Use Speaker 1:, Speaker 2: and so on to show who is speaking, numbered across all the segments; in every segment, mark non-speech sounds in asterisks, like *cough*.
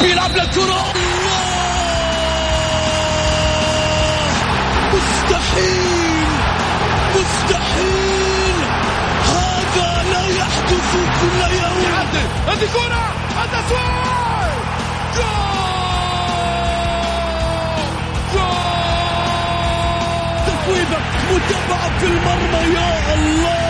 Speaker 1: بيلعب للكرة مستحيل! مستحيل! هذا لا يحدث كل يوم.
Speaker 2: هذه كرة! التسويق جول! جول!
Speaker 1: تسويبة متابعة في المرمى يا الله!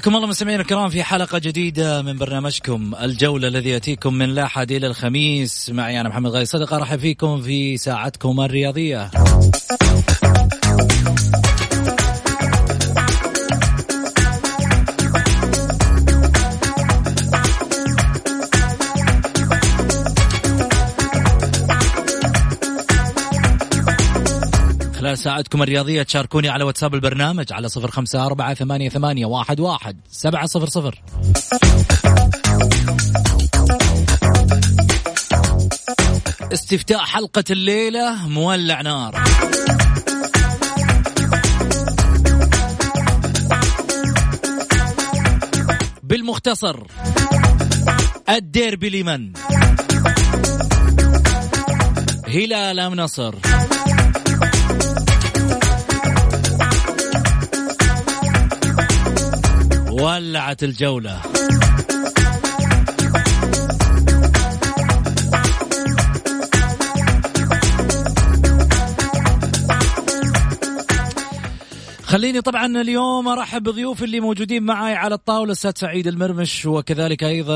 Speaker 3: حياكم الله مستمعينا الكرام في حلقة جديدة من برنامجكم الجولة الذي يأتيكم من الأحد إلى الخميس. معي أنا محمد غاي صدقة أرحب فيكم في ساعتكم الرياضية. ساعتكم الرياضية تشاركوني على واتساب البرنامج على صفر خمسة أربعة ثمانية, ثمانية واحد, واحد سبعة صفر صفر. استفتاء حلقة الليلة مولع نار. بالمختصر الديربي لمن؟ هلال أم نصر. ولعت الجولة. خليني طبعا اليوم أرحب بضيوف اللي موجودين معي على الطاولة الأستاذ سعيد المرمش وكذلك أيضا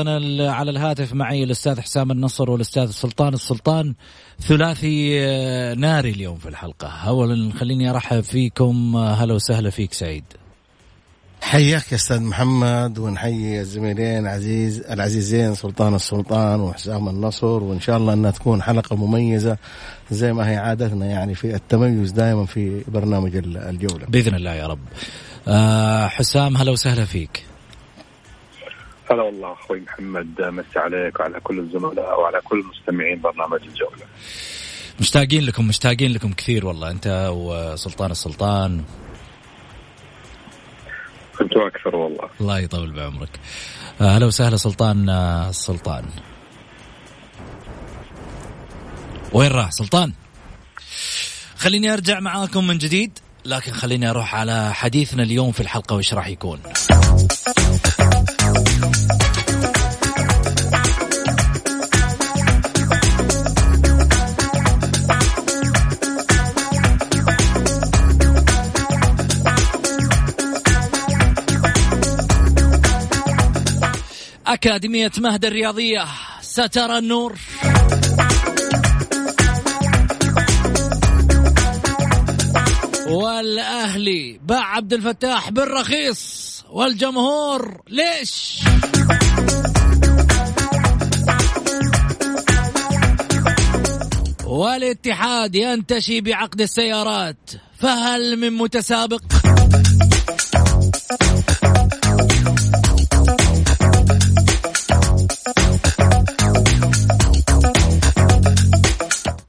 Speaker 3: على الهاتف معي الأستاذ حسام النصر والأستاذ سلطان السلطان. ثلاثي آه، ناري اليوم في الحلقة. اولا خليني أرحب فيكم هلا وسهلا فيك سعيد.
Speaker 4: حياك يا أستاذ محمد ونحيي الزميلين عزيز العزيزين سلطان السلطان وحسام النصر وإن شاء الله أنها تكون حلقة مميزة زي ما هي عادتنا يعني في التميز دائما في برنامج الجولة.
Speaker 3: بإذن الله يا رب. آه حسام هلا وسهلا فيك.
Speaker 5: هلا والله أخوي محمد مسي عليك وعلى كل الزملاء وعلى كل مستمعين برنامج الجولة.
Speaker 3: مشتاقين لكم مشتاقين لكم كثير والله أنت وسلطان السلطان.
Speaker 5: أنتم أكثر والله.
Speaker 3: الله يطول بعمرك. آه، هلا وسهلا سلطان آه، السلطان وين راح سلطان؟ خليني أرجع معاكم من جديد لكن خليني أروح على حديثنا اليوم في الحلقة وش راح يكون. أكاديمية مهد الرياضية سترى النور. والأهلي باع عبد الفتاح بالرخيص والجمهور ليش؟ والاتحاد ينتشي بعقد السيارات فهل من متسابق؟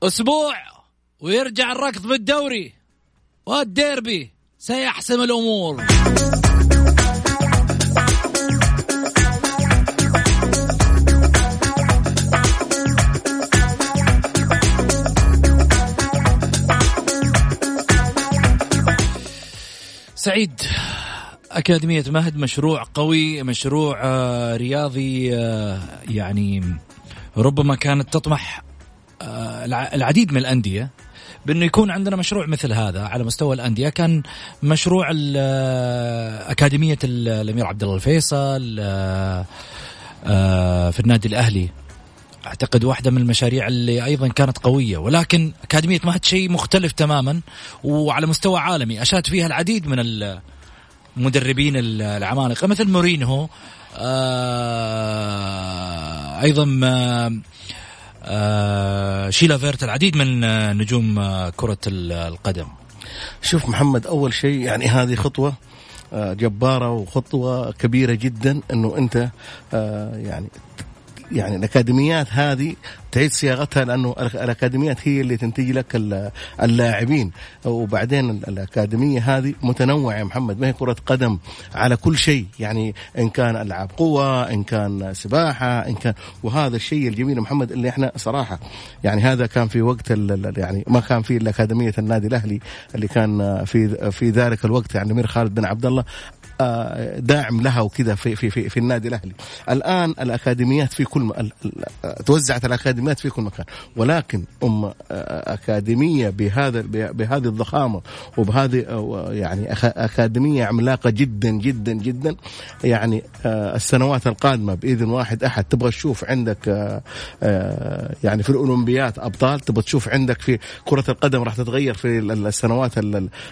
Speaker 3: أسبوع ويرجع الركض بالدوري والديربي سيحسم الأمور. سعيد أكاديمية مهد مشروع قوي مشروع آه، رياضي آه، يعني ربما كانت تطمح العديد من الأندية بأنه يكون عندنا مشروع مثل هذا على مستوى الأندية. كان مشروع أكاديمية الأمير عبد الله الفيصل في النادي الأهلي. أعتقد واحدة من المشاريع اللي أيضا كانت قوية. ولكن أكاديمية مهد شيء مختلف تماما وعلى مستوى عالمي. أشاد فيها العديد من المدربين العمالقة مثل مورينهو أيضا شيلا فيرت العديد من نجوم كرة القدم.
Speaker 4: شوف محمد أول شيء يعني هذه خطوة جبارة وخطوة كبيرة جدا إنه أنت يعني يعني الأكاديميات هذه تعيد صياغتها لأنه الأكاديميات هي اللي تنتج لك اللاعبين. وبعدين الأكاديمية هذه متنوعة يا محمد. ما هي كرة قدم على كل شيء. يعني إن كان ألعاب قوة إن كان سباحة إن كان وهذا الشيء الجميل محمد اللي إحنا صراحة يعني هذا كان في وقت يعني ما كان في الا اكاديميه النادي الأهلي اللي كان في في ذلك الوقت. يعني الامير خالد بن عبد الله داعم لها وكذا في في في, في النادي الأهلي. الآن الأكاديميات في كل م... توزعت الأكاديميات في كل مكان، ولكن أم آه، أكاديمية بهذا بهذه الضخامة وبهذه آه، يعني أكاديمية عملاقة جدا جدا جدا يعني السنوات القادمة بإذن واحد أحد تبغى تشوف عندك يعني في الأولمبيات أبطال تبغى تشوف عندك في كرة القدم راح تتغير في السنوات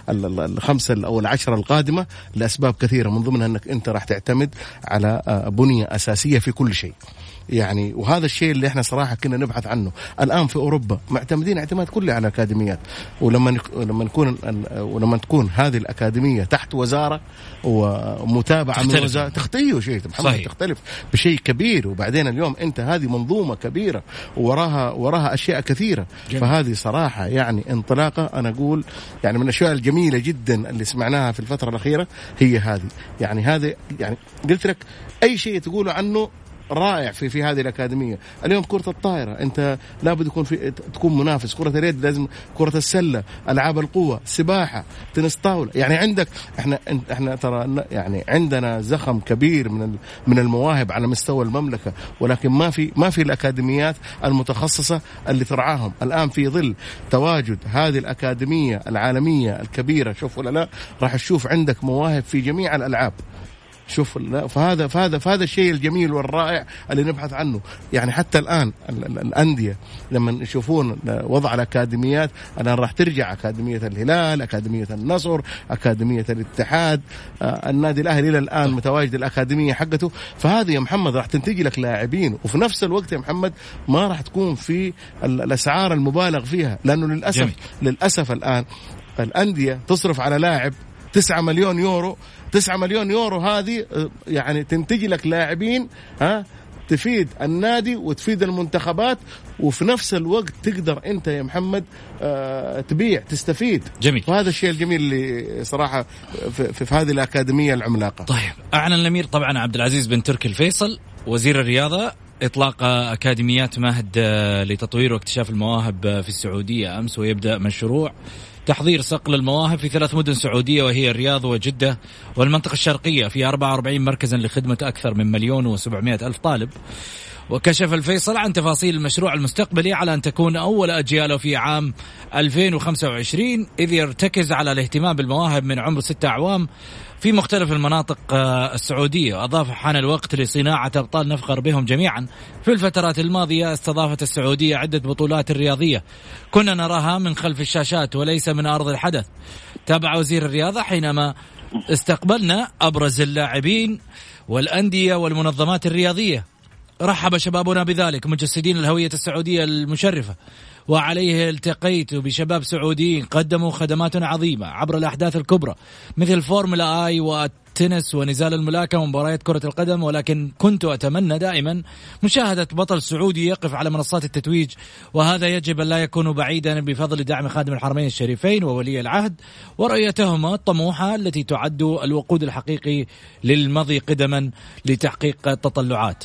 Speaker 4: الخمسة أو العشرة القادمة لأسباب كثيرة كثيرة من ضمنها أنك أنت راح تعتمد على آه، بنية أساسية في كل شيء. يعني وهذا الشيء اللي إحنا صراحة كنا نبحث عنه الآن في أوروبا معتمدين اعتماد كلي على الأكاديميات ولما لما نكون ولما تكون هذه الأكاديمية تحت وزارة ومتابعة
Speaker 3: تختلف.
Speaker 4: من وزارة تختلف شيء محمد صحيح. تختلف بشيء كبير وبعدين اليوم أنت هذه منظومة كبيرة وراها وراها أشياء كثيرة جميل. فهذه صراحة يعني انطلاقة أنا أقول يعني من الأشياء الجميلة جدا اللي سمعناها في الفترة الأخيرة هي هذه يعني هذه يعني قلت لك أي شيء تقوله عنه رائع في في هذه الأكاديمية، اليوم كرة الطائرة أنت لابد يكون في تكون منافس، كرة اليد لازم كرة السلة، ألعاب القوة، سباحة، تنس طاولة، يعني عندك إحنا إحنا ترى يعني عندنا زخم كبير من من المواهب على مستوى المملكة، ولكن ما في ما في الأكاديميات المتخصصة اللي ترعاهم، الآن في ظل تواجد هذه الأكاديمية العالمية الكبيرة شوف ولا لا راح تشوف عندك مواهب في جميع الألعاب. شوف فهذا فهذا فهذا الشيء الجميل والرائع اللي نبحث عنه. يعني حتى الآن الأندية لما يشوفون وضع الأكاديميات الان راح ترجع أكاديمية الهلال أكاديمية النصر أكاديمية الاتحاد آه، النادي الأهلي إلى الآن متواجد الأكاديمية حقته. فهذه يا محمد راح تنتج لك لاعبين وفي نفس الوقت يا محمد ما راح تكون في الأسعار المبالغ فيها لأنه للأسف جميل. للأسف الآن الأندية تصرف على لاعب 9 مليون يورو. 9 مليون يورو هذه آه، يعني تنتج لك لاعبين ها تفيد النادي وتفيد المنتخبات وفي نفس الوقت تقدر أنت يا محمد آه تبيع تستفيد.
Speaker 3: جميل.
Speaker 4: وهذا الشيء الجميل اللي صراحة في, في, هذه الأكاديمية العملاقة.
Speaker 3: طيب أعلن الأمير طبعا عبد العزيز بن تركي الفيصل وزير الرياضة إطلاق أكاديميات مهد آه، لتطوير واكتشاف المواهب في السعودية أمس ويبدأ مشروع تحضير صقل المواهب في ثلاث مدن سعودية وهي الرياض وجدة والمنطقة الشرقية في 44 مركزا لخدمة أكثر من مليون و700 ألف طالب. وكشف الفيصل عن تفاصيل المشروع المستقبلي على أن تكون أول أجياله في عام 2025 إذ يرتكز على الاهتمام بالمواهب من عمر ستة أعوام في مختلف المناطق آه، السعودية. وأضاف حان الوقت لصناعة أبطال نفخر بهم جميعا. في الفترات الماضية استضافت السعودية عدة بطولات رياضية. كنا نراها من خلف الشاشات وليس من أرض الحدث. تابع وزير الرياضة حينما استقبلنا أبرز اللاعبين والأندية والمنظمات الرياضية. رحب شبابنا بذلك مجسدين الهوية السعودية المشرفة. وعليه التقيت بشباب سعوديين قدموا خدمات عظيمة عبر الأحداث الكبرى مثل فورمولا آي والتنس ونزال الملاكمة ومباريات كرة القدم. ولكن كنت أتمنى دائما مشاهدة بطل سعودي يقف على منصات التتويج وهذا يجب أن لا يكون بعيدا بفضل دعم خادم الحرمين الشريفين وولي العهد ورؤيتهما الطموحة التي تعد الوقود الحقيقي للمضي قدما لتحقيق التطلعات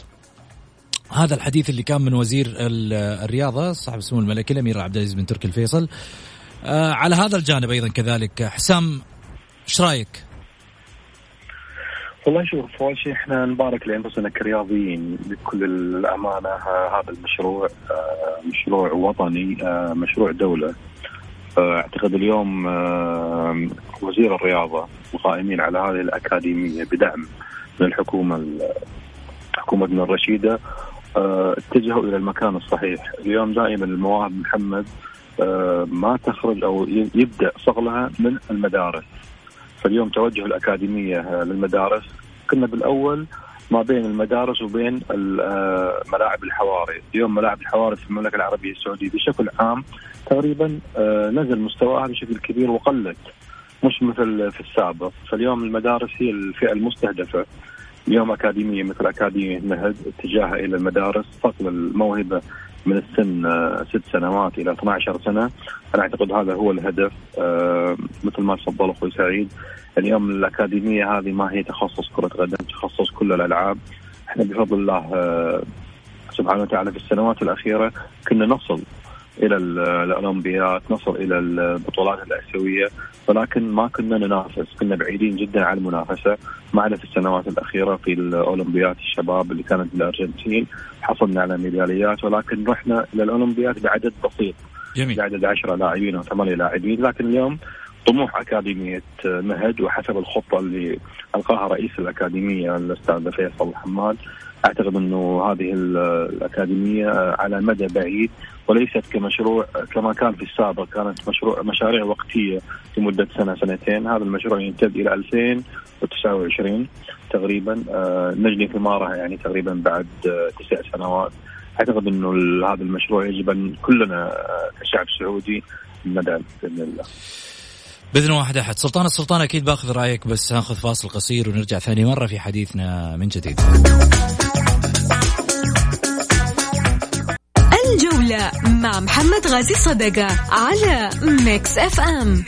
Speaker 3: هذا الحديث اللي كان من وزير الرياضة صاحب السمو الملكي الأمير عبد العزيز بن تركي الفيصل. آه على هذا الجانب أيضا كذلك. حسام إيش رأيك؟
Speaker 5: والله شوف أول شيء إحنا نبارك لأنفسنا كرياضيين بكل الأمانة. هذا المشروع آه مشروع وطني آه مشروع دولة. اعتقد اليوم آه، وزير الرياضة القائمين على هذه الأكاديمية بدعم من الحكومة حكومتنا الرشيدة. اتجهوا إلى المكان الصحيح، اليوم دائما المواهب محمد آه، ما تخرج أو يبدأ صقلها من المدارس. فاليوم توجه الأكاديمية آه، للمدارس، كنا بالأول ما بين المدارس وبين آه، ملاعب الحواري. اليوم ملاعب الحواري في المملكة العربية السعودية بشكل عام تقريبا آه، نزل مستواها بشكل كبير وقلت مش مثل في السابق. فاليوم المدارس هي الفئة المستهدفة. اليوم أكاديمية مثل أكاديمية مهد اتجاهها إلى المدارس صقل الموهبة من السن آه، ست سنوات إلى 12 سنة. أنا أعتقد هذا هو الهدف آه، مثل ما تفضل أخوي سعيد. اليوم الأكاديمية هذه ما هي تخصص كرة قدم تخصص كل الألعاب. إحنا بفضل الله آه، سبحانه وتعالى في السنوات الأخيرة كنا نصل إلى الأولمبيات نصل إلى البطولات الآسيوية. ولكن ما كنا ننافس. كنا بعيدين جدا عن المنافسة. ما عدا في السنوات الأخيرة في الاولمبيات الشباب اللي كانت بالارجنتين حصلنا على ميداليات ولكن رحنا إلى الاولمبيات بعدد بسيط.
Speaker 3: جميل.
Speaker 5: بعدد 10 لاعبين أو 8 لاعبين. لكن اليوم طموح أكاديمية مهد وحسب الخطة اللي ألقاها رئيس الأكاديمية الأستاذ فيصل حماد أعتقد إنه هذه الأكاديمية على مدى بعيد وليست كمشروع كما كان في السابق كانت مشروع مشاريع وقتية لمدة سنة سنتين هذا المشروع يمتد إلى 2029 تقريبا آه، نجني ثمارها يعني تقريبا بعد آه، تسع سنوات أعتقد إنه هذا المشروع يجب أن كلنا آه، كشعب سعودي ندعم بإذن الله.
Speaker 3: بإذن واحد أحد سلطان السلطان أكيد بأخذ رأيك بس هاخذ فاصل قصير ونرجع ثاني مرة في حديثنا من جديد.
Speaker 6: مع محمد غازي صدقة على Mix F M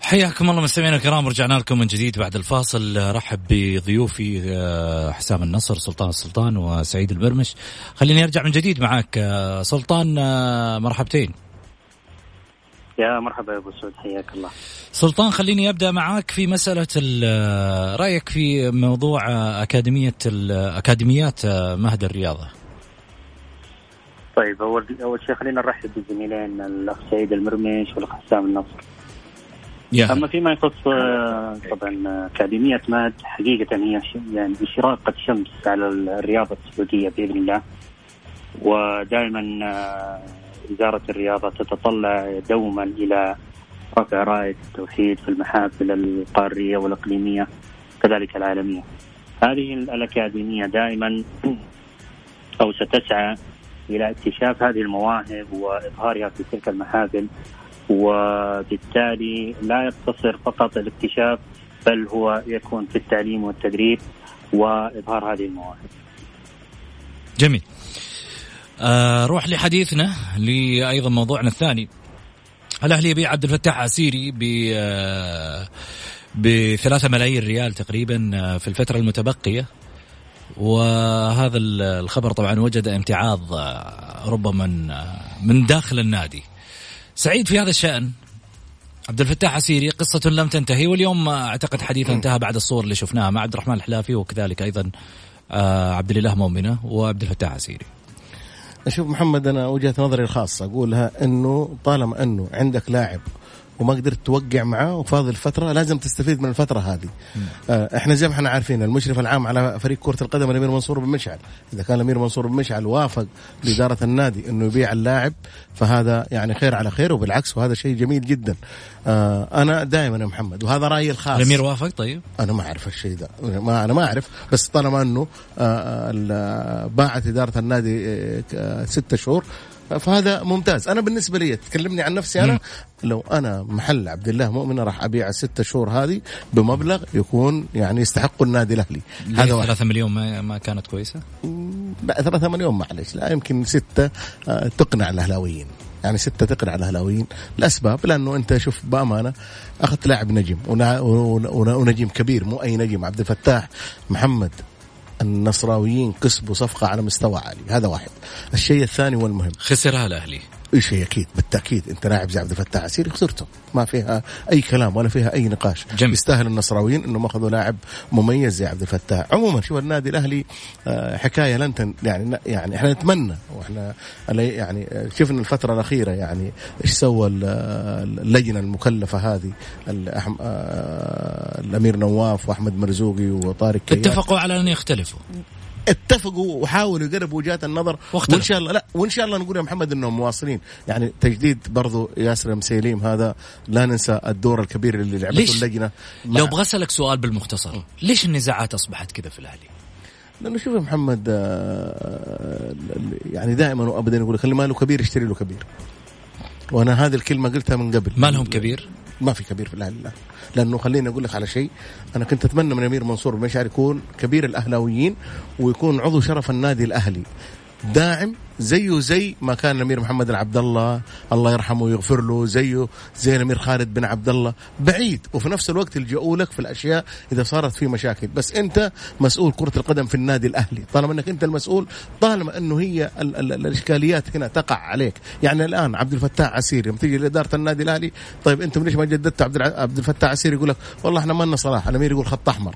Speaker 3: حياكم الله مستمعينا الكرام رجعنا لكم من جديد بعد الفاصل. رحب بضيوفي آه، حسام النصر سلطان السلطان وسعيد البرمش خليني أرجع من جديد معك آه، سلطان آه، مرحبتين.
Speaker 7: يا مرحبا يا أبو سعود حياك الله.
Speaker 3: سلطان خليني أبدأ معك في مسألة رأيك في موضوع أكاديمية أكاديميات مهد الرياضة.
Speaker 7: طيب أول أول شيء خلينا نرحب بالزميلين الأخ سعيد المرمش والأخ حسام النصر. يا. أما فيما يخص طبعا أكاديمية مهد حقيقة هي يعني اشراقه شمس على الرياضة السعودية بإذن الله. ودائما وزارة الرياضة تتطلع دوما إلى رفع راية التوحيد في المحافل القارية والإقليمية كذلك العالمية. هذه الأكاديمية دائما أو ستسعى إلى اكتشاف هذه المواهب وإظهارها في تلك المحافل وبالتالي لا يقتصر فقط الاكتشاف بل هو يكون في التعليم والتدريب وإظهار هذه المواهب.
Speaker 3: جميل. آه روح لحديثنا لايضا موضوعنا الثاني. الأهلي يبيع عبد الفتاح عسيري ب آه بثلاثة ملايين ريال تقريبا آه، في الفترة المتبقية. وهذا الخبر طبعا وجد امتعاض ربما من, من داخل النادي. سعيد في هذا الشأن؟ عبد الفتاح عسيري قصة لم تنتهي واليوم أعتقد حديث انتهى بعد الصور اللي شفناها مع عبد الرحمن الحلافي وكذلك أيضا عبد الإله مؤمنة وعبد الفتاح عسيري.
Speaker 4: أشوف محمد أنا وجهة نظري الخاصة أقولها إنه طالما إنه عندك لاعب وما قدرت توقع معاه وفاضل فتره لازم تستفيد من الفترة هذه. آه إحنا زي ما إحنا عارفين المشرف العام على فريق كرة القدم الأمير منصور بن مشعل. إذا كان الأمير منصور بن مشعل وافق لإدارة النادي إنه يبيع اللاعب فهذا يعني خير على خير وبالعكس وهذا شيء جميل جدا. آه أنا دائما يا محمد وهذا رأيي الخاص.
Speaker 3: الأمير وافق؟ طيب.
Speaker 4: أنا ما أعرف الشيء ده. ما أنا ما أعرف بس طالما إنه آه باعت إدارة النادي آه ستة شهور فهذا ممتاز. أنا بالنسبة لي تكلمني عن نفسي أنا لو أنا محل عبد الله مؤمن راح أبيع الستة شهور هذه بمبلغ يكون يعني يستحق النادي الأهلي.
Speaker 3: هذا 3 مليون ما, ما كانت كويسة؟
Speaker 4: لا 3 مليون معلش لا يمكن ستة آه، تقنع الأهلاويين. يعني ستة تقنع الأهلاويين. لاسباب لأنه أنت شوف بأمانة أخذت لاعب نجم ونجم كبير مو أي نجم. عبد الفتاح محمد النصراويين كسبوا صفقة على مستوى عالي. هذا واحد. الشيء الثاني والمهم.
Speaker 3: خسرها الأهلي.
Speaker 4: شيء أكيد؟ بالتأكيد أنت لاعب زي عبد الفتاح عسيري خسرته. ما فيها أي كلام ولا فيها أي نقاش. جميل. يستاهل النصراويين إنهم أخذوا لاعب مميز زي عبد الفتاح. عموما شوف النادي الأهلي آه، حكاية لن تن يعني يعني إحنا نتمنى وإحنا يعني آه، شفنا الفترة الأخيرة يعني إيش سوى اللجنة المكلفة هذه آه، الأمير نواف وأحمد مرزوقي وطارق
Speaker 3: اتفقوا على أن يختلفوا.
Speaker 4: اتفقوا وحاولوا يقربوا وجهات النظر. واختلف. وإن شاء الله لا وإن شاء الله نقول يا محمد إنهم مواصلين. يعني تجديد برضو ياسر مسيليم هذا لا ننسى الدور الكبير اللي لعبته اللجنة.
Speaker 3: لو أبغى أسألك سؤال بالمختصر ليش النزاعات أصبحت كذا في الأهلي؟
Speaker 4: لأنه شوف يا محمد آه، يعني دائما وابدا يقول لك اللي ما له كبير يشتري له كبير. وأنا هذه الكلمة قلتها من قبل.
Speaker 3: ما لهم كبير؟
Speaker 4: ما في كبير في الأهلي لا لأنه خليني أقول لك على شيء. أنا كنت أتمنى من أمير منصور المشعر يكون كبير الأهلاويين ويكون عضو شرف النادي الأهلي. داعم زيه زي ما كان الأمير محمد العبد الله الله يرحمه ويغفر له. زيه زي الأمير خالد بن عبد الله بعيد. وفي نفس الوقت يلجؤوا لك في الأشياء إذا صارت في مشاكل. بس أنت مسؤول كرة القدم في النادي الأهلي. طالما أنك أنت المسؤول طالما أنه هي ال ال الإشكاليات هنا تقع عليك. يعني الآن عبد الفتاح عسير يوم تيجي لإدارة النادي الأهلي طيب أنتم ليش ما جددتوا عبد عبد الفتاح عسير يقول لك والله إحنا ما لنا صلاح. الأمير يقول خط أحمر.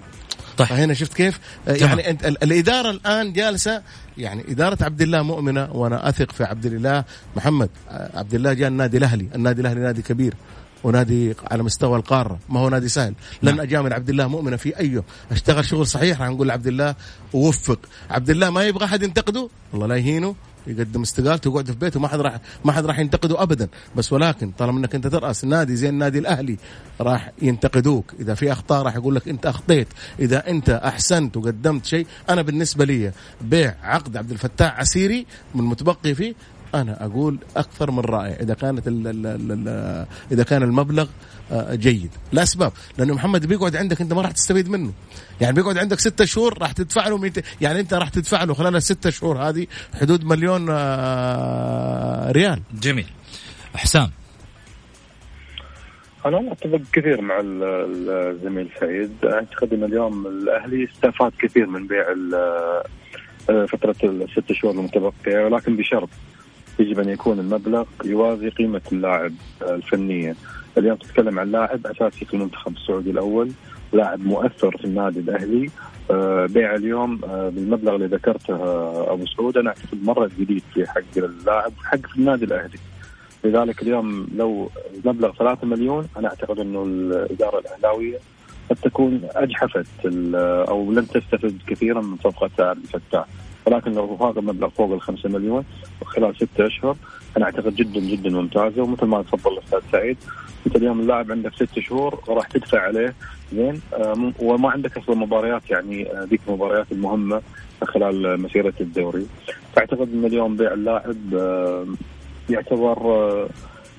Speaker 4: طيب. فهنا شفت كيف؟ يعني أنت الإدارة الآن جالسة يعني إدارة عبد الله مؤمنة وأنا أثق في عبد الله. محمد عبد الله جاء النادي الأهلي، النادي الأهلي نادي كبير ونادي على مستوى القارة. ما هو نادي سهل. لن نعم. أجامل عبد الله مؤمنة في إيه أشتغل شغل صحيح راح نقول لعبد الله ووفق. عبد الله ما يبغى أحد ينتقده؟ الله لا يهينه. يقدم استقالته ويقعد في بيته ما حد راح ما حد راح ينتقده ابدا. بس ولكن طالما إنك أنت ترأس نادي زي النادي الأهلي راح ينتقدوك. إذا في أخطاء راح يقول لك أنت أخطيت. إذا أنت أحسنت وقدمت شيء أنا بالنسبة لي بيع عقد عبد الفتاح عسيري من متبقي فيه أنا أقول أكثر من رائع إذا كانت ال ال ال إذا كان المبلغ آه، جيد. لأسباب لأنه محمد بيقعد عندك أنت ما راح تستفيد منه. يعني بيقعد عندك ستة شهور راح تدفع له ميت... يعني أنت راح تدفع له خلال الستة شهور هذه حدود مليون آه، ريال.
Speaker 3: جميل. حسام.
Speaker 5: أنا أتفق كثير مع الزميل سعيد. أعتقد أن اليوم الأهلي استفاد كثير من بيع آه، فترة الست شهور المتبقية ولكن بشرط. يجب أن يكون المبلغ يوازي قيمة اللاعب الفنية. اليوم تتكلم عن لاعب أساسي في المنتخب السعودي الأول لاعب مؤثر في النادي الأهلي. آه، بيع اليوم آه، بالمبلغ اللي ذكرته آه، أبو سعود. أنا أعتقد مرة جديد في حق اللاعب حق في النادي الأهلي. لذلك اليوم لو المبلغ 3 مليون أنا أعتقد إنه الإدارة الأهلاوية قد تكون أجحفت أو لن تستفد كثيرا من صفقة الفتاح. ولكن لو هذا المبلغ فوق ال 5 مليون خلال ستة أشهر أنا أعتقد جدا جدا ممتازة. ومثل ما تفضل الأستاذ سعيد أنت اليوم اللاعب عندك ست شهور راح تدفع عليه. زين. آه، وما عندك أصلا مباريات يعني آه، ذيك المباريات المهمة خلال مسيرة الدوري. فأعتقد إن اليوم بيع اللاعب آه، يعتبر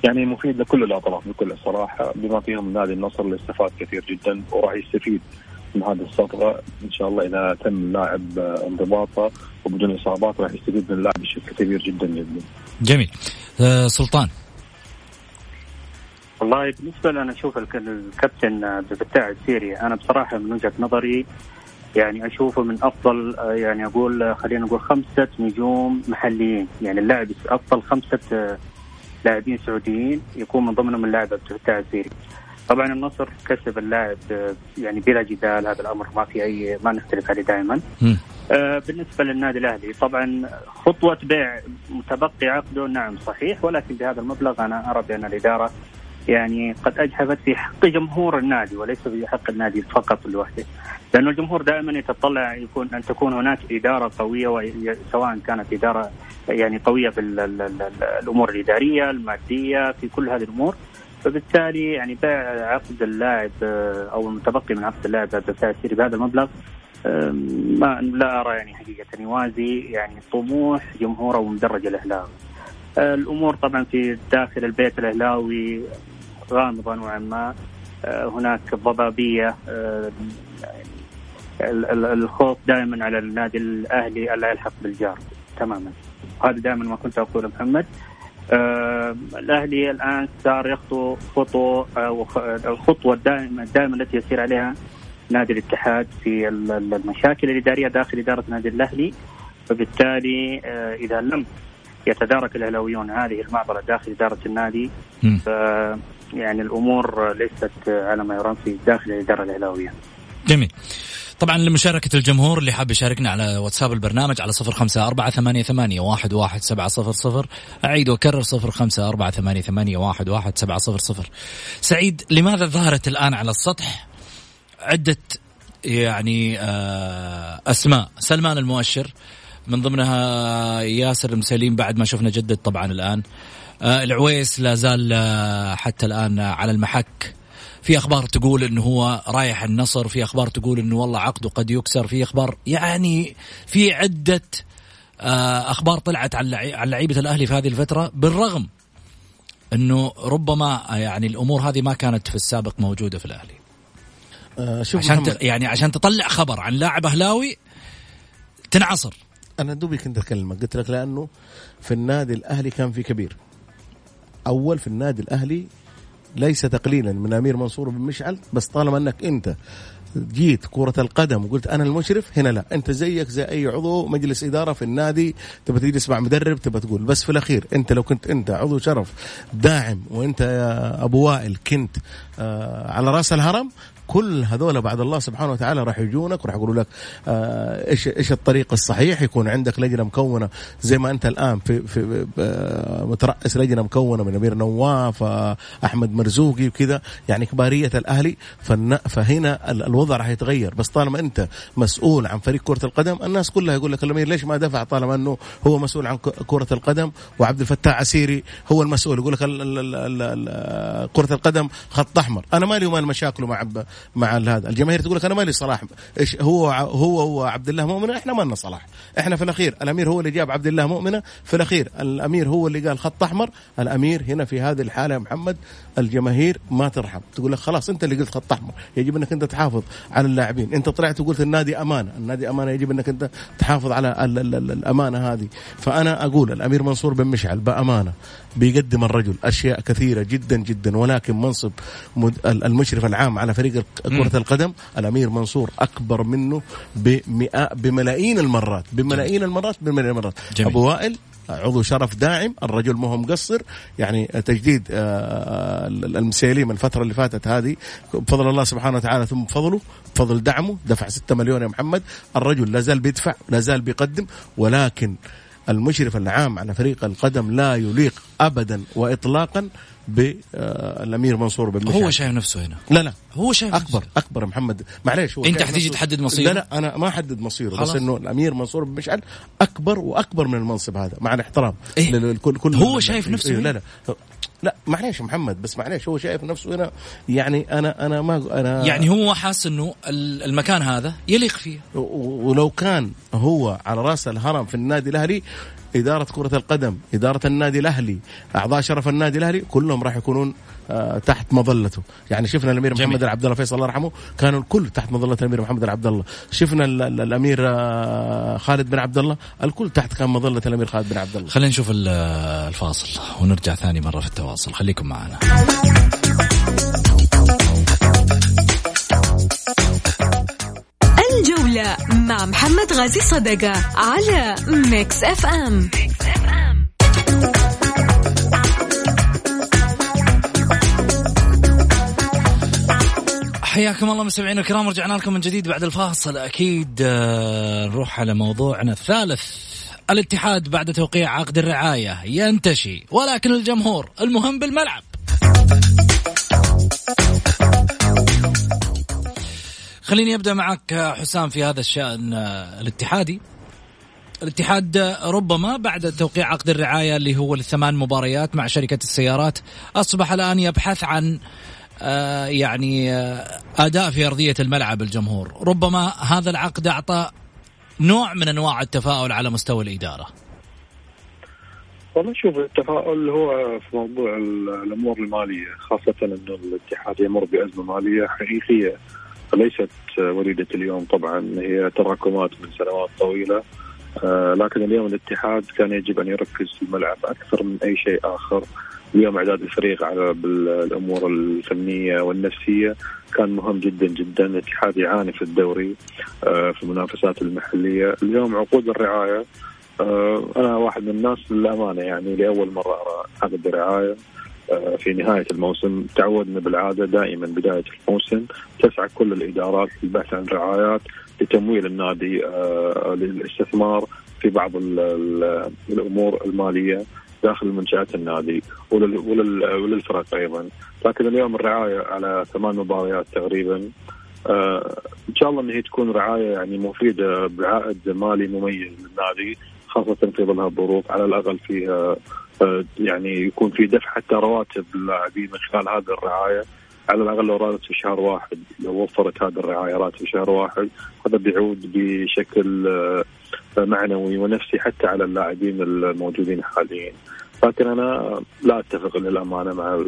Speaker 5: يعني مفيد لكل الأطراف بكل الصراحه بما فيهم نادي النصر اللي استفاد كثير جدا وراح يستفيد. من هذه الصفقه إن شاء الله إذا تم اللاعب انضباطه وبدون إصابات راح يستفيد من اللاعب بشكل كبير جدا جدا.
Speaker 3: جميل. آه سلطان.
Speaker 7: والله بالنسبة لي أنا أشوف الكابتن عبد الفتاح السيري أنا بصراحة من وجهة نظري يعني أشوفه من أفضل يعني أقول خلينا نقول خمسة نجوم محليين يعني اللاعب أفضل خمسة لاعبين سعوديين يكون من ضمنهم اللاعب عبد الفتاح السيري طبعا النصر كسب اللاعب يعني بلا جدال هذا الأمر ما في أي ما نختلف عليه دائما. آه بالنسبة للنادي الأهلي طبعا خطوة بيع متبقي عقده نعم صحيح ولكن بهذا المبلغ أنا أرى بأن الإدارة يعني قد اجحفت في حق جمهور النادي وليس في حق النادي فقط لوحده لأنه الجمهور دائما يتطلع يكون أن تكون هناك إدارة قوية سواء كانت إدارة يعني قوية في الأمور الإدارية المادية في كل هذه الأمور. فبالتالي يعني بيع عقد اللاعب آه، أو المتبقي من عقد اللاعب الفتاح السيري بهذا المبلغ. ما لا أرى يعني حقيقة يوازي يعني طموح جمهور أو مدرج الأهلاوي. آه، الأمور طبعا في داخل البيت الأهلاوي غامضة نوعا ما. آه، هناك ضبابية الخوف دائما على النادي الأهلي ألا يلحق بالجار تماما. هذا دائما ما كنت أقوله محمد. آه الأهلي الآن صار يخطو خطوه آه الخطوة الدائمة الدائمة التي يسير عليها نادي الاتحاد في المشاكل الاداريه داخل إدارة نادي الأهلي فبالتالي آه إذا لم يتدارك الأهلاويون هذه المعضلة داخل إدارة النادي ف يعني الأمور ليست على ما يرام في داخل الاداره الأهلاوية.
Speaker 3: جميل. طبعا لمشاركة الجمهور اللي حاب يشاركنا على واتساب البرنامج على صفر خمسة أربعة ثمانية, ثمانية واحد, واحد سبعة صفر صفر. أعيد وأكرر صفر خمسة أربعة ثمانية, ثمانية واحد, واحد سبعة صفر صفر. سعيد لماذا ظهرت الآن على السطح عدة يعني أسماء؟ سلمان المؤشر من ضمنها ياسر المسليم بعد ما شفنا جدد طبعا الآن. العويس لا زال حتى الآن على المحك. في أخبار تقول إنه هو رايح النصر في أخبار تقول إنه والله عقده قد يكسر في أخبار يعني في عدة آه، أخبار طلعت على لعيبة الأهلي في هذه الفترة بالرغم إنه ربما يعني الأمور هذه ما كانت في السابق موجودة في الأهلي. آه شوف عشان ت... يعني عشان تطلع خبر عن لاعب أهلاوي تنعصر.
Speaker 4: أنا دوبي كنت اكلمك قلت لك لأنه في النادي الأهلي كان في كبير. أول في النادي الأهلي ليس تقليلا من أمير منصور بن مشعل بس طالما أنك أنت جيت كرة القدم وقلت أنا المشرف هنا لا. أنت زيك زي أي عضو مجلس إدارة في النادي تبى تجلس مع مدرب تبى تقول. بس في الأخير أنت لو كنت أنت عضو شرف داعم وأنت يا أبو وائل كنت آه على رأس الهرم كل هذول بعد الله سبحانه وتعالى راح يجونك وراح يقولوا لك آه إيش إيش الطريق الصحيح؟ يكون عندك لجنة مكونة زي ما أنت الآن في في آه مترأس لجنة مكونة من أمير نواف آه أحمد مرزوقي وكذا يعني كبارية الأهلي. فهنا الوضع راح يتغير. بس طالما أنت مسؤول عن فريق كرة القدم الناس كلها يقول لك الأمير ليش ما دفع طالما أنه هو مسؤول عن كرة القدم؟ وعبد الفتاح عسيري هو المسؤول. يقول لك كرة القدم خط أحمر. أنا مالي ومال مشاكله مع مع هذا. الجماهير تقول لك أنا مالي صلاح. إيش هو هو هو عبد الله مؤمنه إحنا ما لنا صلاح. إحنا في الأخير الأمير هو اللي جاب عبد الله مؤمنة. في الأخير الأمير هو اللي قال خط أحمر. الأمير هنا في هذه الحالة يا محمد الجماهير ما ترحم. تقول لك خلاص أنت اللي قلت خط أحمر. يجب أنك أنت تحافظ على اللاعبين. أنت طلعت وقلت النادي أمانة. النادي أمانة يجب أنك أنت تحافظ على الأمانة هذه. فأنا أقول الأمير منصور بن مشعل بأمانة بيقدم الرجل أشياء كثيرة جدا جدا ولكن منصب المشرف العام على فريق كرة القدم الأمير منصور أكبر منه بمئة بملايين المرات بملايين المرات بملايين المرات. جميل. أبو وائل عضو شرف داعم الرجل ما هو مقصر يعني تجديد آه، المسيليم الفترة اللي فاتت هذه بفضل الله سبحانه وتعالى ثم بفضله بفضل دعمه دفع 6 مليون يا محمد الرجل لا زال بيدفع لا زال بيقدم ولكن المشرف العام على فريق القدم لا يليق ابدا واطلاقا بالامير منصور بن
Speaker 3: هو شايف نفسه هنا.
Speaker 4: لا لا.
Speaker 3: هو شايف
Speaker 4: اكبر نفسه. أكبر محمد. معليش
Speaker 3: هو أنت حتيجي تحدد مصيره؟
Speaker 4: لا لا أنا ما أحدد مصيره خلاص. بس إنه الأمير منصور بن مشعل أكبر وأكبر من المنصب هذا مع الاحترام.
Speaker 3: إيه؟ لكل كل هو شايف نفسه إيه
Speaker 4: لا لا. لا معليش محمد بس معليش هو شايف نفسه هنا يعني أنا أنا ما أنا
Speaker 3: يعني هو حاس إنه المكان هذا يليق فيه.
Speaker 4: ولو كان هو على رأس الهرم في النادي الأهلي إدارة كرة القدم إدارة النادي الأهلي أعضاء شرف النادي الأهلي كلهم راح يكونون تحت مظلته. يعني شفنا الأمير جميل. محمد العبد الله فيصل الله يرحمه كانوا الكل تحت مظلة الأمير محمد العبد الله شفنا الأمير آه خالد بن عبد الله الكل تحت كان مظلة الأمير خالد بن عبد الله
Speaker 3: خلينا نشوف الفاصل ونرجع ثاني مرة في التواصل. خليكم معنا.
Speaker 6: الجولة مع محمد غازي صدقة على Mix FM
Speaker 3: حياكم الله مستمعينا الكرام رجعنا لكم من جديد بعد الفاصل. أكيد آه، نروح على موضوعنا الثالث. الاتحاد بعد توقيع عقد الرعاية ينتشي ولكن الجمهور المهم بالملعب. خليني أبدأ معك حسام في هذا الشأن آه، الاتحادي. الاتحاد ربما بعد توقيع عقد الرعاية اللي هو الثمان مباريات مع شركة السيارات أصبح الآن يبحث عن آه، يعني آه، أداء في أرضية الملعب الجمهور. ربما هذا العقد أعطى نوع من أنواع التفاؤل على مستوى الإدارة.
Speaker 5: والله شوف التفاؤل هو في موضوع الأمور المالية خاصة إنه الاتحاد يمر بأزمة مالية حقيقية. ليست وليدة اليوم طبعا هي تراكمات من سنوات طويلة. آه، لكن اليوم الاتحاد كان يجب أن يركز في الملعب أكثر من أي شيء آخر. اليوم إعداد الفريق على بالامور الفنية والنفسية كان مهم جدا جدا. الاتحاد يعاني في الدوري آه، في المنافسات المحلية. اليوم عقود الرعاية آه، أنا واحد من الناس للأمانة يعني لأول مرة أرى عقد رعايه آه، في نهاية الموسم. تعودنا بالعادة دائما بداية الموسم. تسعى كل الإدارات للبحث عن رعايات لتمويل النادي للاستثمار في بعض الأمور المالية. داخل منشآت النادي وللفرق أيضا. لكن اليوم الرعاية على ثمان مباريات تقريبا إن شاء الله إن هي تكون رعاية يعني مفيدة بعائد مالي مميز للنادي خاصة في ظل الظروف على الأقل فيها يعني يكون في دفع حتى رواتب اللاعبين من خلال هذه الرعاية. على الأقل لو راتب في شهر واحد لو وفرت هذه الرعايه راتب في شهر واحد هذا بيعود بشكل آه، معنوي ونفسي حتى على اللاعبين الموجودين حاليا لكن أنا لا أتفق للأمانة مع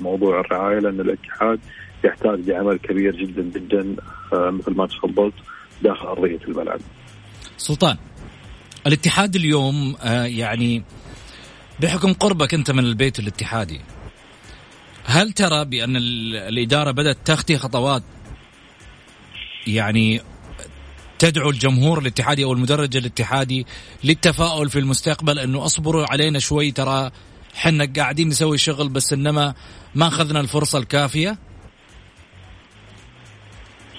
Speaker 5: موضوع الرعاية لأن الاتحاد يحتاج لعمل كبير جدا جدا آه، مثل ما تفضلت داخل أرضية الملعب.
Speaker 3: سلطان الاتحاد اليوم آه، يعني بحكم قربك أنت من البيت الاتحادي هل ترى بأن الإدارة بدأت تخطي خطوات يعني تدعو الجمهور الاتحادي أو المدرج الاتحادي للتفاؤل في المستقبل أنه اصبروا علينا شوي ترى حنا قاعدين نسوي شغل بس إنما ما أخذنا الفرصة الكافية؟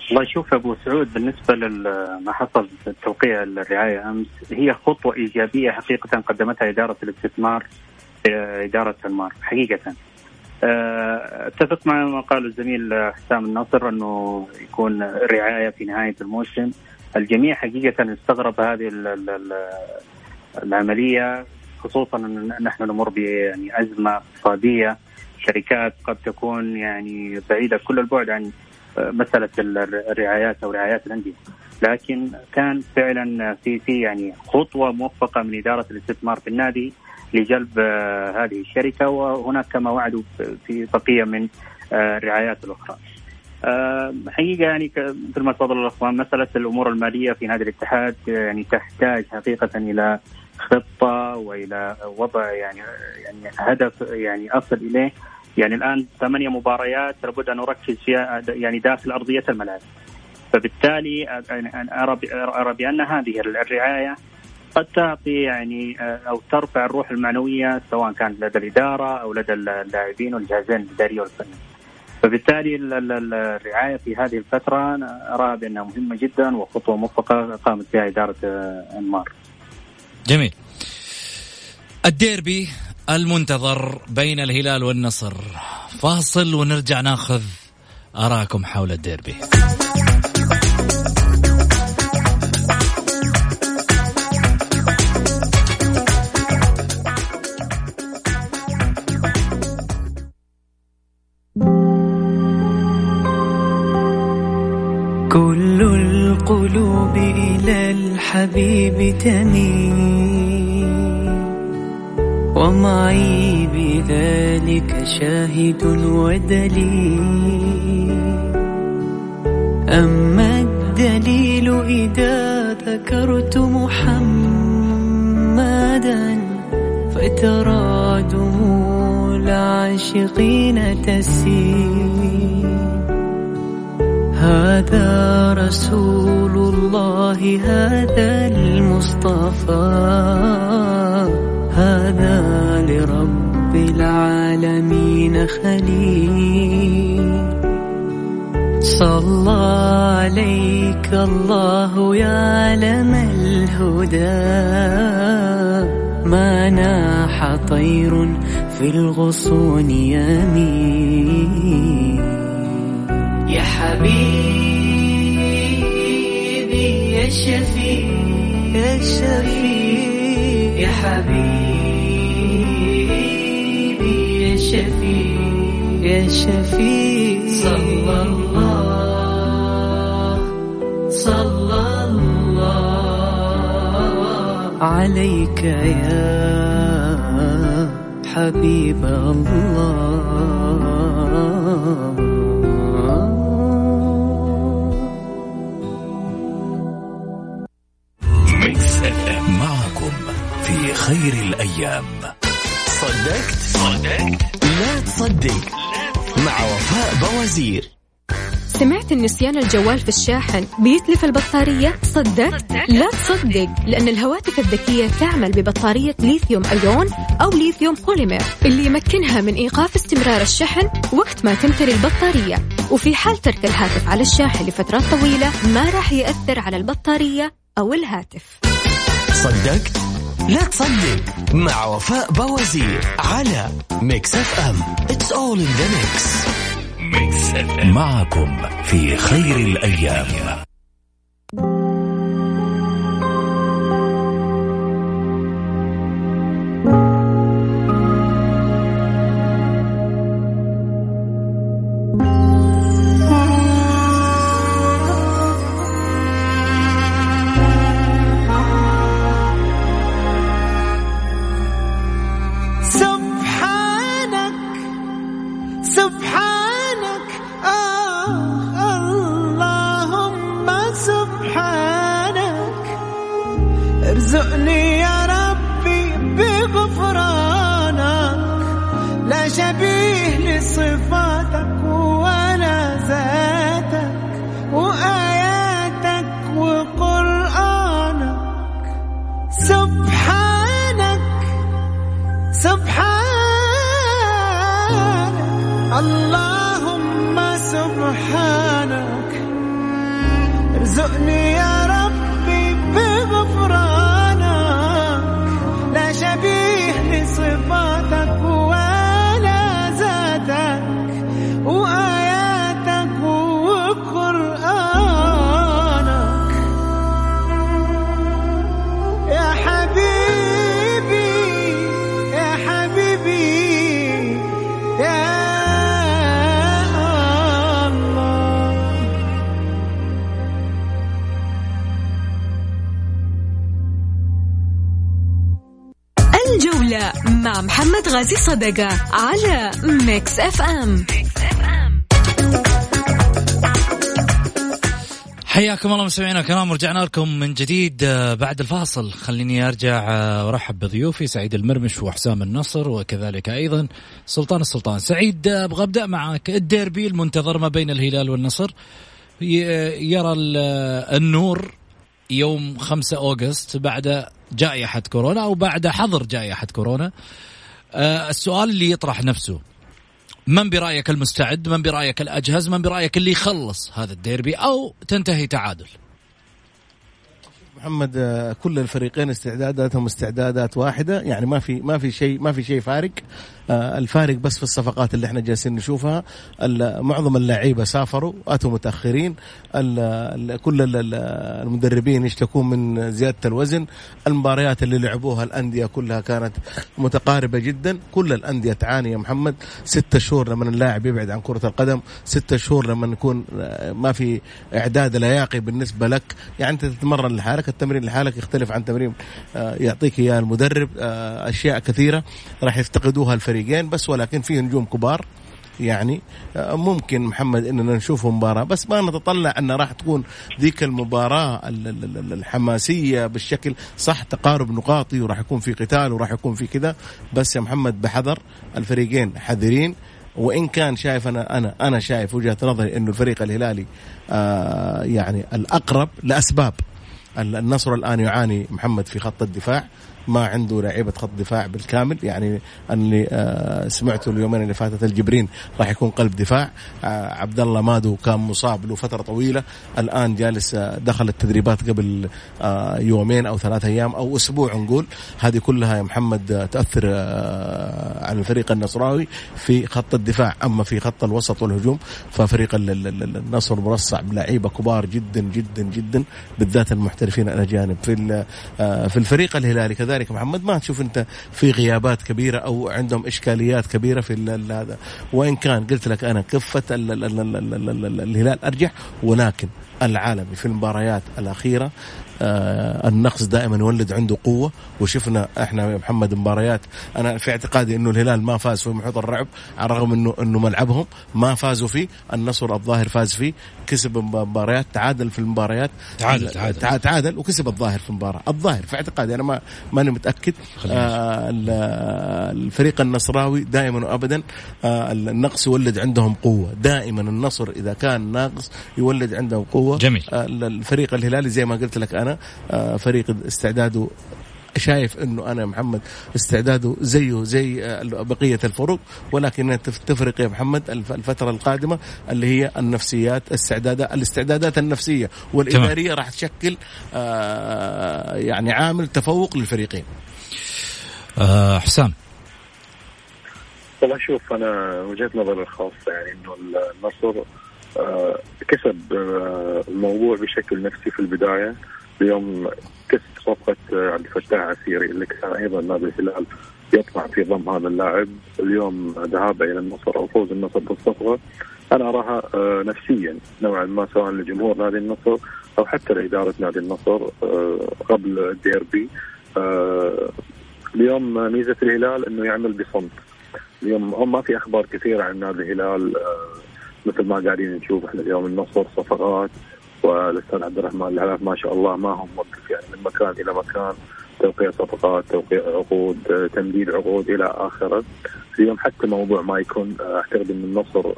Speaker 7: والله شوف أبو سعود بالنسبة لما حصل في التوقيع الرعايه أمس هي خطوة إيجابية حقيقة قدمتها إدارة الاستثمار إدارة انمار حقيقة آه، اتفق مع ما قاله الزميل حسام الناصر أنه يكون رعايه في نهاية الموسم. الجميع حقيقة استغرب هذه العملية خصوصا أن نحن نمر يعني أزمة اقتصادية. شركات قد تكون يعني بعيدة كل البعد عن مسألة الرعايات أو رعايات الأندية. لكن كان فعلا في في يعني خطوة موفقة من إدارة الاستثمار في النادي. لجلب آه، هذه الشركة وهناك كما وعدوا في بقية من آه، الرعايات الأخرى. آه، حقيقة يعني مثل ما تفضل الأخوان مسألة الأمور المالية في نادي الاتحاد يعني تحتاج حقيقة إلى خطة وإلى وضع يعني يعني هدف يعني أصل إليه يعني الآن ثمانية مباريات لابد أن نركز فيها يعني داخل أرضية الملعب. فبالتالي أرى أرى بأن هذه الرعاية قد تعطي يعني آه، أو ترفع الروح المعنوية سواء كانت لدى الإدارة أو لدى اللاعبين والجهازين الاداري والفني. فبالتالي الرعاية في هذه الفترة أنا أرى بأنها مهمة جدا وخطوة موفقه قامت بها إدارة آه، إنمار.
Speaker 3: جميل. الديربي المنتظر بين الهلال والنصر فاصل ونرجع ناخذ آراءكم حول الديربي.
Speaker 8: القلوب إلى الحبيب تميل ومعي بذلك شاهد ودليل. أما الدليل إذا ذكرت محمدا فترى دموع العاشقين تسيل. هذا رسول الله هذا المصطفى. هذا لرب العالمين خليل. صلى عليك الله يا علم الهدى. ما ناح طير في الغصون يمين حبيبي يا شفيع يا شفيع يا حبيبي يا شفيع يا شفيع صلى الله صلى الله. عليك يا حبيب الله.
Speaker 9: خير الأيام. صدقت؟ صدقت. لا تصدق. مع وفاء بوازير
Speaker 6: سمعت ان نسيان الجوال في الشاحن بيتلف البطارية؟ صدقت؟ لا تصدق لأن الهواتف الذكية تعمل ببطارية ليثيوم أيون أو ليثيوم بوليمر اللي يمكنها من إيقاف استمرار الشحن وقت ما تمتلي البطارية. وفي حال ترك الهاتف على الشاحن لفترات طويلة ما راح يأثر على البطارية أو الهاتف.
Speaker 9: صدقت؟ لا تصدق مع وفاء بوازير على Mix F M it's all in the mix معكم في خير اللهم سبحانك ارزقني يا الأيام
Speaker 6: غازي صدقة على Mix FM
Speaker 3: حياكم الله مستمعينا الكرام ورجعنا لكم من جديد آه، بعد الفاصل. خليني أرجع آه، وأرحب بضيوفي سعيد المرمش وحسام النصر وكذلك أيضا سلطان السلطان. سعيد آه، أبغى أبدأ معك. الديربي المنتظر ما بين الهلال والنصر. يرى النور يوم 5 August بعد جائحة كورونا أو بعد حظر جائحة كورونا. آه السؤال اللي يطرح نفسه. من برأيك المستعد؟ من برأيك الأجهز؟ من برأيك اللي يخلص هذا الديربي أو تنتهي تعادل؟
Speaker 4: محمد آه، كل الفريقين استعداداتهم استعدادات واحدة. يعني ما في ما في شيء ما في شيء فارق. آه، الفارق بس في الصفقات اللي إحنا جالسين نشوفها. معظم اللعيبه سافروا أتوا متأخرين. كل المدربين يشتكون من زيادة الوزن. المباريات اللي لعبوها الأندية كلها كانت متقاربة جدا. كل الأندية تعاني يا محمد. ستة شهور لما اللاعب يبعد عن كرة القدم. ستة شهور لما يكون آه، ما في إعداد لياقي بالنسبة لك. يعني أنت تتمرن لحالك التمرين لحالك يختلف عن تمرين آه، يعطيك إياه المدرب أشياء كثيرة راح يفتقدوها الفريق الفريقين بس ولكن فيه نجوم كبار يعني آه، ممكن محمد إننا نشوف مباراة بس ما نتطلع أن راح تكون ذيك المباراة الحماسية بالشكل صح تقارب نقاطي وراح يكون في قتال وراح يكون في كذا بس يا محمد بحذر الفريقين حذرين وإن كان شايف أنا أنا أنا شايف وجهة نظري إنه الفريق الهلالي آه يعني الأقرب لأسباب. النصر الآن يعاني محمد في خط الدفاع. ما عنده لعيبة خط دفاع بالكامل. يعني اللي آه سمعته اليومين اللي فاتت الجبرين راح يكون قلب دفاع. آه عبد الله مادو كان مصاب له فترة طويلة. الآن جالس آه دخل التدريبات قبل يومين أو ثلاثة أيام أو أسبوع نقول. هذه كلها يا محمد تأثر على الفريق النصراوي في خط الدفاع. أما في خط الوسط والهجوم ففريق النصر مرصع بلعيبة كبار جدا جدا جدا بالذات المحترفين الأجانب. في في الفريق الهلالي كذلك ذلك محمد ما تشوف انت في غيابات كبيرة أو عندهم اشكاليات كبيرة في هذا. وان كان قلت لك أنا كفة الهلال ارجح ولكن العالمي في المباريات الاخيرة النقص دائما يولد عنده قوة. وشفنا إحنا يا محمد مباريات أنا في اعتقادي إنه الهلال ما فاز في محيط الرعب على الرغم انه إنه ملعبهم ما فازوا فيه النصر الظاهر فاز فيه كسب مباريات تعادل في المباريات.
Speaker 3: تعادل تعادل.
Speaker 4: تعادل وكسب الظاهر في المباراة. الظاهر في اعتقادي أنا ما ماني متأكد. آه الفريق النصراوي دائما وابدا آه النقص يولد عندهم قوة. دائما النصر إذا كان ناقص يولد عندهم قوة.
Speaker 3: جميل.
Speaker 4: آه الفريق الهلالي زي ما قلت لك أنا آه فريق استعداده شايف إنه أنا محمد استعداده زيه زي آه، بقية الفرق ولكن تفرق يا محمد الفترة القادمة اللي هي النفسيات استعدادات الاستعدادات النفسية والإدارية راح تشكل آه يعني عامل تفوق للفريقين.
Speaker 3: حسام.
Speaker 5: والله شوف أنا وجهة نظري الخاصة يعني إنه النصر كسب الموضوع بشكل نفسي في البداية. اليوم كسب صفقة عبد الفتاح عسيري اللي كان أيضا نادي الهلال يطمع في ضم هذا اللاعب. اليوم ذهابه إلى النصر أو فوز النصر بالصفقة. أنا اراها نفسيا نوعا ما سواء لجمهور نادي النصر أو حتى لإدارة نادي النصر قبل الديربي. اليوم ميزة الهلال إنه يعمل بصمت. اليوم ما في أخبار كثيرة عن نادي الهلال آه، مثل ما قاعدين نشوف إحنا اليوم النصر صفقات والأستاذ عبد الرحمن العلاف ما شاء الله ما هو موقف يعني من مكان إلى مكان توقيع صفقات توقيع عقود آه، تمديد عقود إلى آخره. اليوم حتى موضوع ما يكون آه، اعتقد ان النصر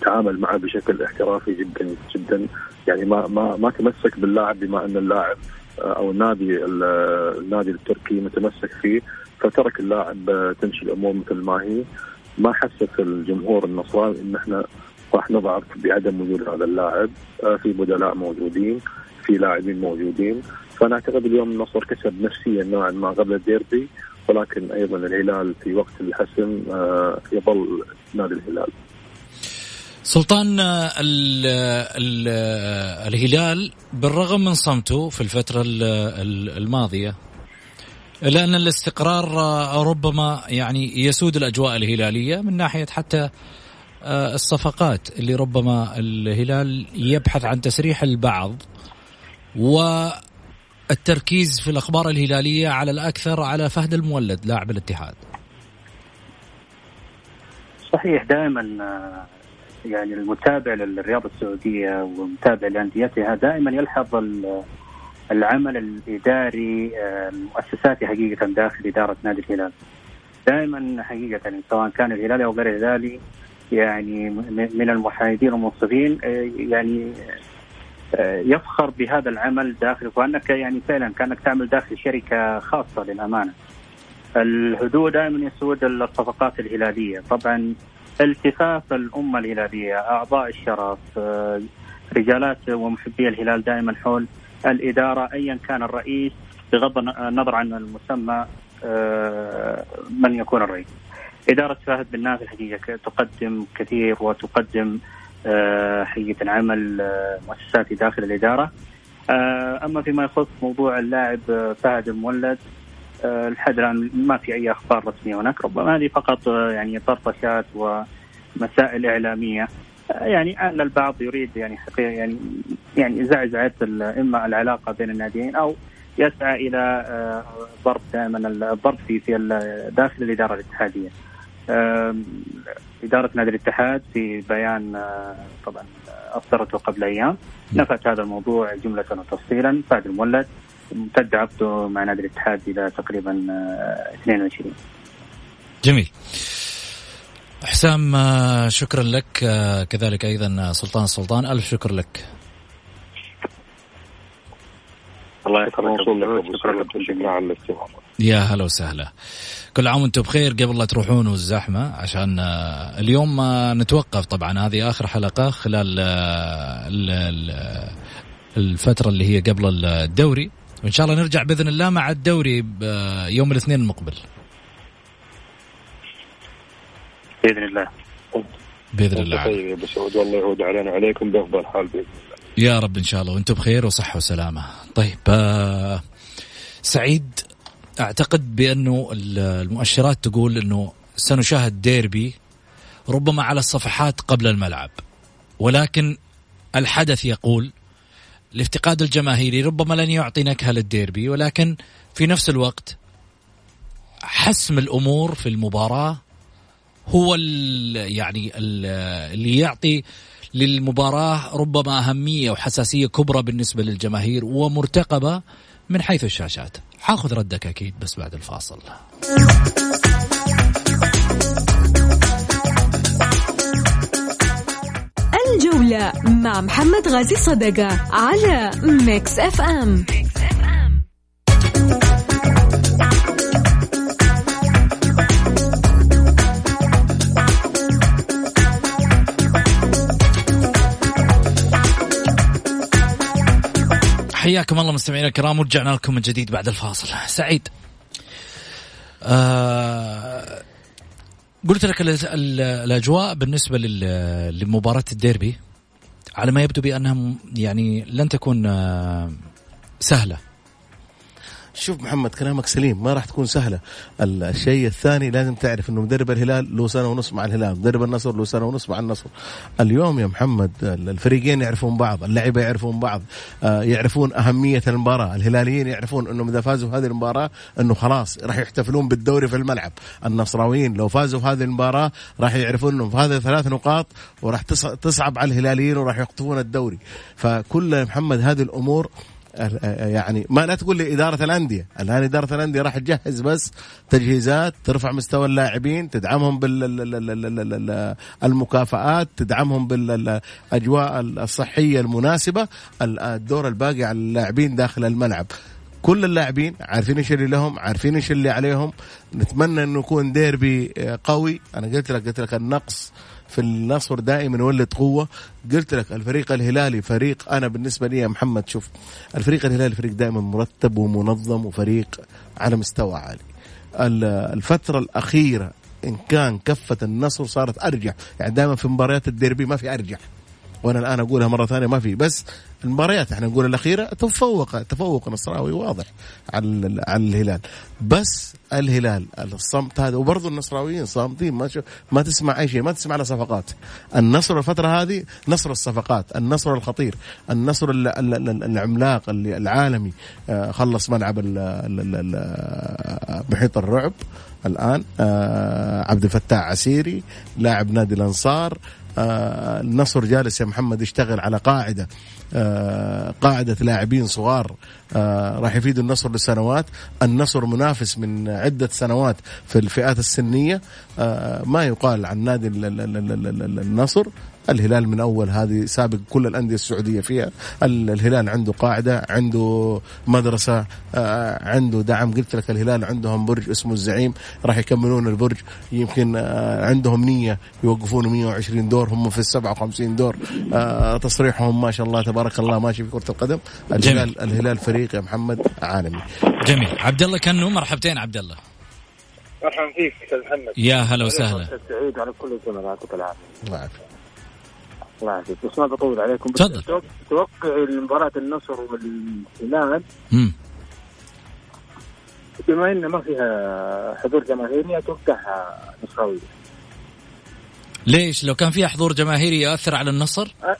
Speaker 5: تعامل معه بشكل احترافي جدا جدا. يعني ما ما ما تمسك باللاعب بما أن اللاعب أو النادي النادي التركي متمسك فيه فترك اللاعب تمشي الأمور مثل ما هي. ما حسس الجمهور النصراني إن إحنا راح نضعف بعدم وجود هذا اللاعب. آه، في بدلاء موجودين في لاعبين موجودين. فانا اعتقد اليوم النصر كسب نفسيا نوعا ما قبل الديربي ولكن أيضا الهلال في وقت الحسم آه، يظل نادي الهلال.
Speaker 3: سلطان ال ال الهلال بالرغم من صمته في الفترة الماضية إلا أن الاستقرار ربما يعني يسود الأجواء الهلالية من ناحية حتى آه، الصفقات اللي ربما الهلال يبحث عن تسريح البعض والتركيز في الأخبار الهلالية على الأكثر على فهد المولد لاعب الاتحاد.
Speaker 7: صحيح دائما آه، يعني المتابع للرياضة السعودية ومتابع لأنديتها دائما يلحظ العمل الإداري آه، المؤسساتي حقيقة داخل إدارة نادي الهلال. دائما حقيقة يعني سواء كان الهلالي أو غير الهلالي يعني من المحايدين والمنصفين آه، يعني آه، يفخر بهذا العمل داخل وأنك يعني فعلا كأنك تعمل داخل شركة خاصة للأمانة. الهدوء دائما يسود الصفقات الهلالية، طبعا التفاف الأمة الهلالية، أعضاء الشرف، رجالات ومحبي الهلال دائما حول الإدارة ايا كان الرئيس بغض النظر عن المسمى آه، من يكون الرئيس. إدارة فهد بن ناف الحقيقة تقدم كثير وتقدم آه، حقيقة عمل آه، مؤسساتي داخل الإدارة. أما فيما يخص موضوع اللاعب فهد المولد لحد الآن ما في أي أخبار رسمية هناك ربما هذه فقط يعني طرطشات ومسائل إعلامية يعني البعض يريد يعني حقيقة يعني يعني زعزعة إما العلاقة بين الناديين أو يسعى آه، ضرب دائما الضرب في في داخل الإدارة الاتحادية. إدارة نادي الاتحاد في بيان آه، طبعا اصدرته قبل أيام. نفت هذا الموضوع جملة وتفصيلا. فهد المولد امتد عقده مع نادي الاتحاد إلى تقريبا 22
Speaker 3: آه، جميل. حسام آه، شكرا لك. آه، كذلك أيضا سلطان السلطان ألف شكر لك.
Speaker 5: الله يكرمك شكرا لك على الاستماع.
Speaker 3: يا هلا وسهلا. كل عام وأنتم بخير. قبل لا تروحون والزحمة عشان آه، اليوم نتوقف طبعا. هذه آخر حلقة خلال الفترة اللي هي قبل الدوري. وإن شاء الله نرجع بإذن الله مع الدوري يوم الاثنين المقبل.
Speaker 7: بإذن الله.
Speaker 3: بإذن الله.
Speaker 5: طيب أبو سعود. والله يعود علينا عليكم بأفضل حال بإذن الله.
Speaker 3: يا رب إن شاء الله وأنتم بخير وصحة وسلامة. طيب آه سعيد أعتقد بأنه المؤشرات تقول إنه سنشاهد ديربي ربما على الصفحات قبل الملعب. ولكن الحدث يقول الافتقاد الجماهيري ربما لن يعطي نكهة للديربي ولكن في نفس الوقت حسم الأمور في المباراة هو ال يعني ال اللي يعطي للمباراة ربما أهمية وحساسية كبرى بالنسبة للجماهير ومرتقبة من حيث الشاشات. حاخذ ردك أكيد بس بعد الفاصل.
Speaker 6: الجولة مع محمد غازي صدقة على Mix FM, Mix
Speaker 3: حياكم الله مستمعينا الكرام ورجعنا لكم من جديد بعد الفاصل. سعيد. آه قلت لك الأجواء بالنسبة لمباراة الديربي على ما يبدو بأنها يعني لن تكون آه، سهلة.
Speaker 4: شوف محمد كلامك سليم ما راح تكون سهلة. الشيء الثاني لازم تعرف إنه مدرب الهلال له سنة ونص مع الهلال مدرب النصر له سنة ونص مع النصر. اليوم يا محمد الفريقين يعرفون بعض اللعيبه يعرفون بعض آه، يعرفون أهمية المباراة الهلاليين يعرفون انهم إذا فازوا هذه المباراة إنه خلاص راح يحتفلون بالدوري في الملعب. النصراويين لو فازوا في هذه المباراة راح يعرفون انهم في هذه ثلاث نقاط وراح تصعب على الهلاليين وراح يخطفون الدوري. فكل محمد هذه الأمور يعني ما لا تقول لي إدارة الأندية. الآن إدارة الأندية راح تجهز بس تجهيزات ترفع مستوى اللاعبين تدعمهم بالمكافآت تدعمهم بالاجواء الصحية المناسبة الدور الباقي على اللاعبين داخل الملعب. كل اللاعبين عارفين إيش اللي لهم عارفين إيش اللي عليهم. نتمنى إنه يكون ديربي قوي. أنا قلت لك قلت لك النقص في النصر دائما يولد قوة. قلت لك الفريق الهلالي فريق أنا بالنسبة لي يا محمد شوف الفريق الهلالي فريق دائما مرتب ومنظم وفريق على مستوى عالي. الفترة الأخيرة إن كان كفة النصر صارت أرجح. يعني دائما في مباريات الديربي ما في أرجح. وأنا الآن أقولها مرة ثانية ما في. بس المباريات إحنا نقول الأخيرة تفوق تفوق نصراوي واضح على على الهلال. بس الهلال الصمت هذا وبرضه النصراويين صامتين ما ما تسمع أي شيء ما تسمع على صفقات. النصر الفترة هذه نصر الصفقات النصر الخطير النصر العملاق العالمي. آه، خلص ملعب محيط الرعب الآن. آه، عبد الفتاح عسيري لاعب نادي الأنصار. النصر جالس يا محمد يشتغل على قاعدة آه، قاعدة لاعبين صغار آه، راح يفيدوا النصر لسنوات. النصر منافس من عدة سنوات في الفئات السنية. ما يقال عن نادي النصر. الهلال من أول هذه سابق كل الأندية السعودية فيها. الهلال عنده قاعدة عنده مدرسة آه، عنده دعم. قلت لك الهلال عندهم برج اسمه الزعيم راح يكملون البرج. يمكن آه، عندهم نية يوقفون 120 دور. هم في ال 57 دور. آه، تصريحهم ما شاء الله تبارك الله ماشي في كرة القدم. الهلال جميل. الهلال فريق يا محمد عالمي.
Speaker 3: جميل. عبد الله كنو مرحبتين عبد الله
Speaker 10: مرحبا فيك أستاذ محمد.
Speaker 3: يا هلا وسهلا.
Speaker 10: سعيد على كل الزملاء يعطيك العافيه الله يعافيك بس ما بطول عليكم.
Speaker 3: تفضل.
Speaker 10: توقع مباراة النصر والهلال بما انه ما فيها حضور جماهيري اتوقعها نصراوية
Speaker 3: ليش؟ لو كان فيها حضور جماهيري يأثر على النصر؟ أه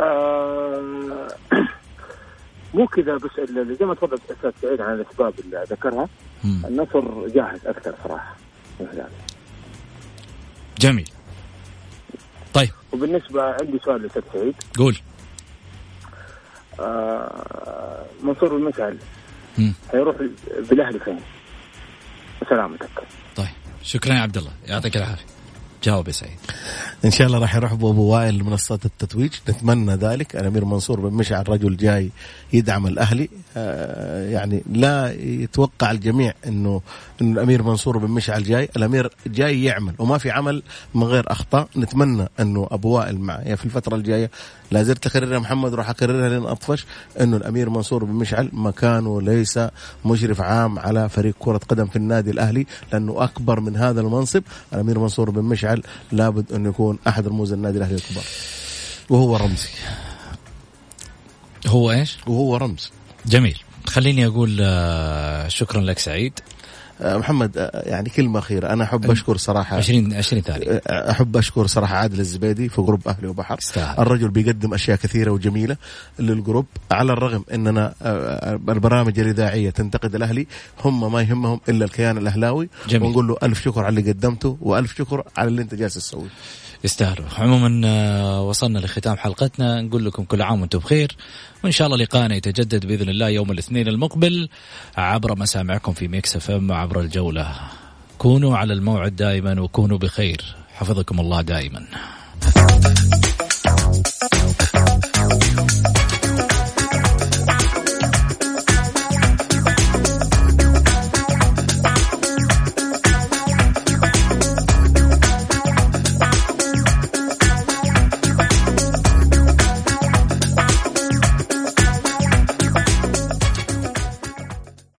Speaker 10: أه *clears throat* مو كذا بس زي ما تفضل أستاذ سعيد عن الأسباب اللي ذكرها. النصر جاهز أكثر صراحة.
Speaker 3: جميل. طيب.
Speaker 10: وبالنسبة عندي سؤال للاستاذ سعيد.
Speaker 3: قول.
Speaker 10: آه منصور المسعل حيروح بالاهلي فين؟ سلامتك
Speaker 3: طيب. شكرا يا عبد الله. يعطيك العافية. جاوب يا سعيد.
Speaker 4: إن شاء الله راح يروح بابو وائل لمنصات التتويج. نتمنى ذلك. الامير منصور بن مشعل رجل جاي يدعم الأهلي. آه يعني لا يتوقع الجميع إنه إنه الأمير منصور بن مشعل جاي. الأمير جاي يعمل وما في عمل من غير أخطاء. نتمنى إنه أبو وائل معي في الفترة الجاية. لا زلت أكررها محمد راح أكررها لين أطفش. إنه الأمير منصور بن مشعل مكانه ليس مشرف عام على فريق كرة قدم في النادي الأهلي لأنه أكبر من هذا المنصب. الأمير منصور بن مشعل لابد انه يكون أحد رموز النادي الأهلي الكبار. وهو رمزي.
Speaker 3: هو إيش؟
Speaker 4: وهو رمز.
Speaker 3: جميل. خليني أقول آه، شكرا لك سعيد.
Speaker 4: محمد آه، يعني كلمة أخيرة. أنا أحب أشكر صراحة
Speaker 3: 20 20 ثانية.
Speaker 4: أحب أشكر صراحة عادل الزبيدي في group أهلي وبحر. استهل. الرجل بيقدم أشياء كثيرة وجميلة لل group على الرغم أننا البرامج الإذاعية تنتقد الأهلي هم ما يهمهم إلا الكيان الأهلاوي. جميل. ونقول له ألف شكر على اللي قدمته وألف شكر على اللي أنت جالس تسويه.
Speaker 3: يستاهلوا عموما آه، وصلنا لختام حلقتنا. نقول لكم كل عام وأنتم بخير وإن شاء الله لقاءنا يتجدد بإذن الله يوم الاثنين المقبل عبر مسامعكم في Mix FM عبر الجولة. كونوا على الموعد دائما وكونوا بخير. حفظكم الله دائما.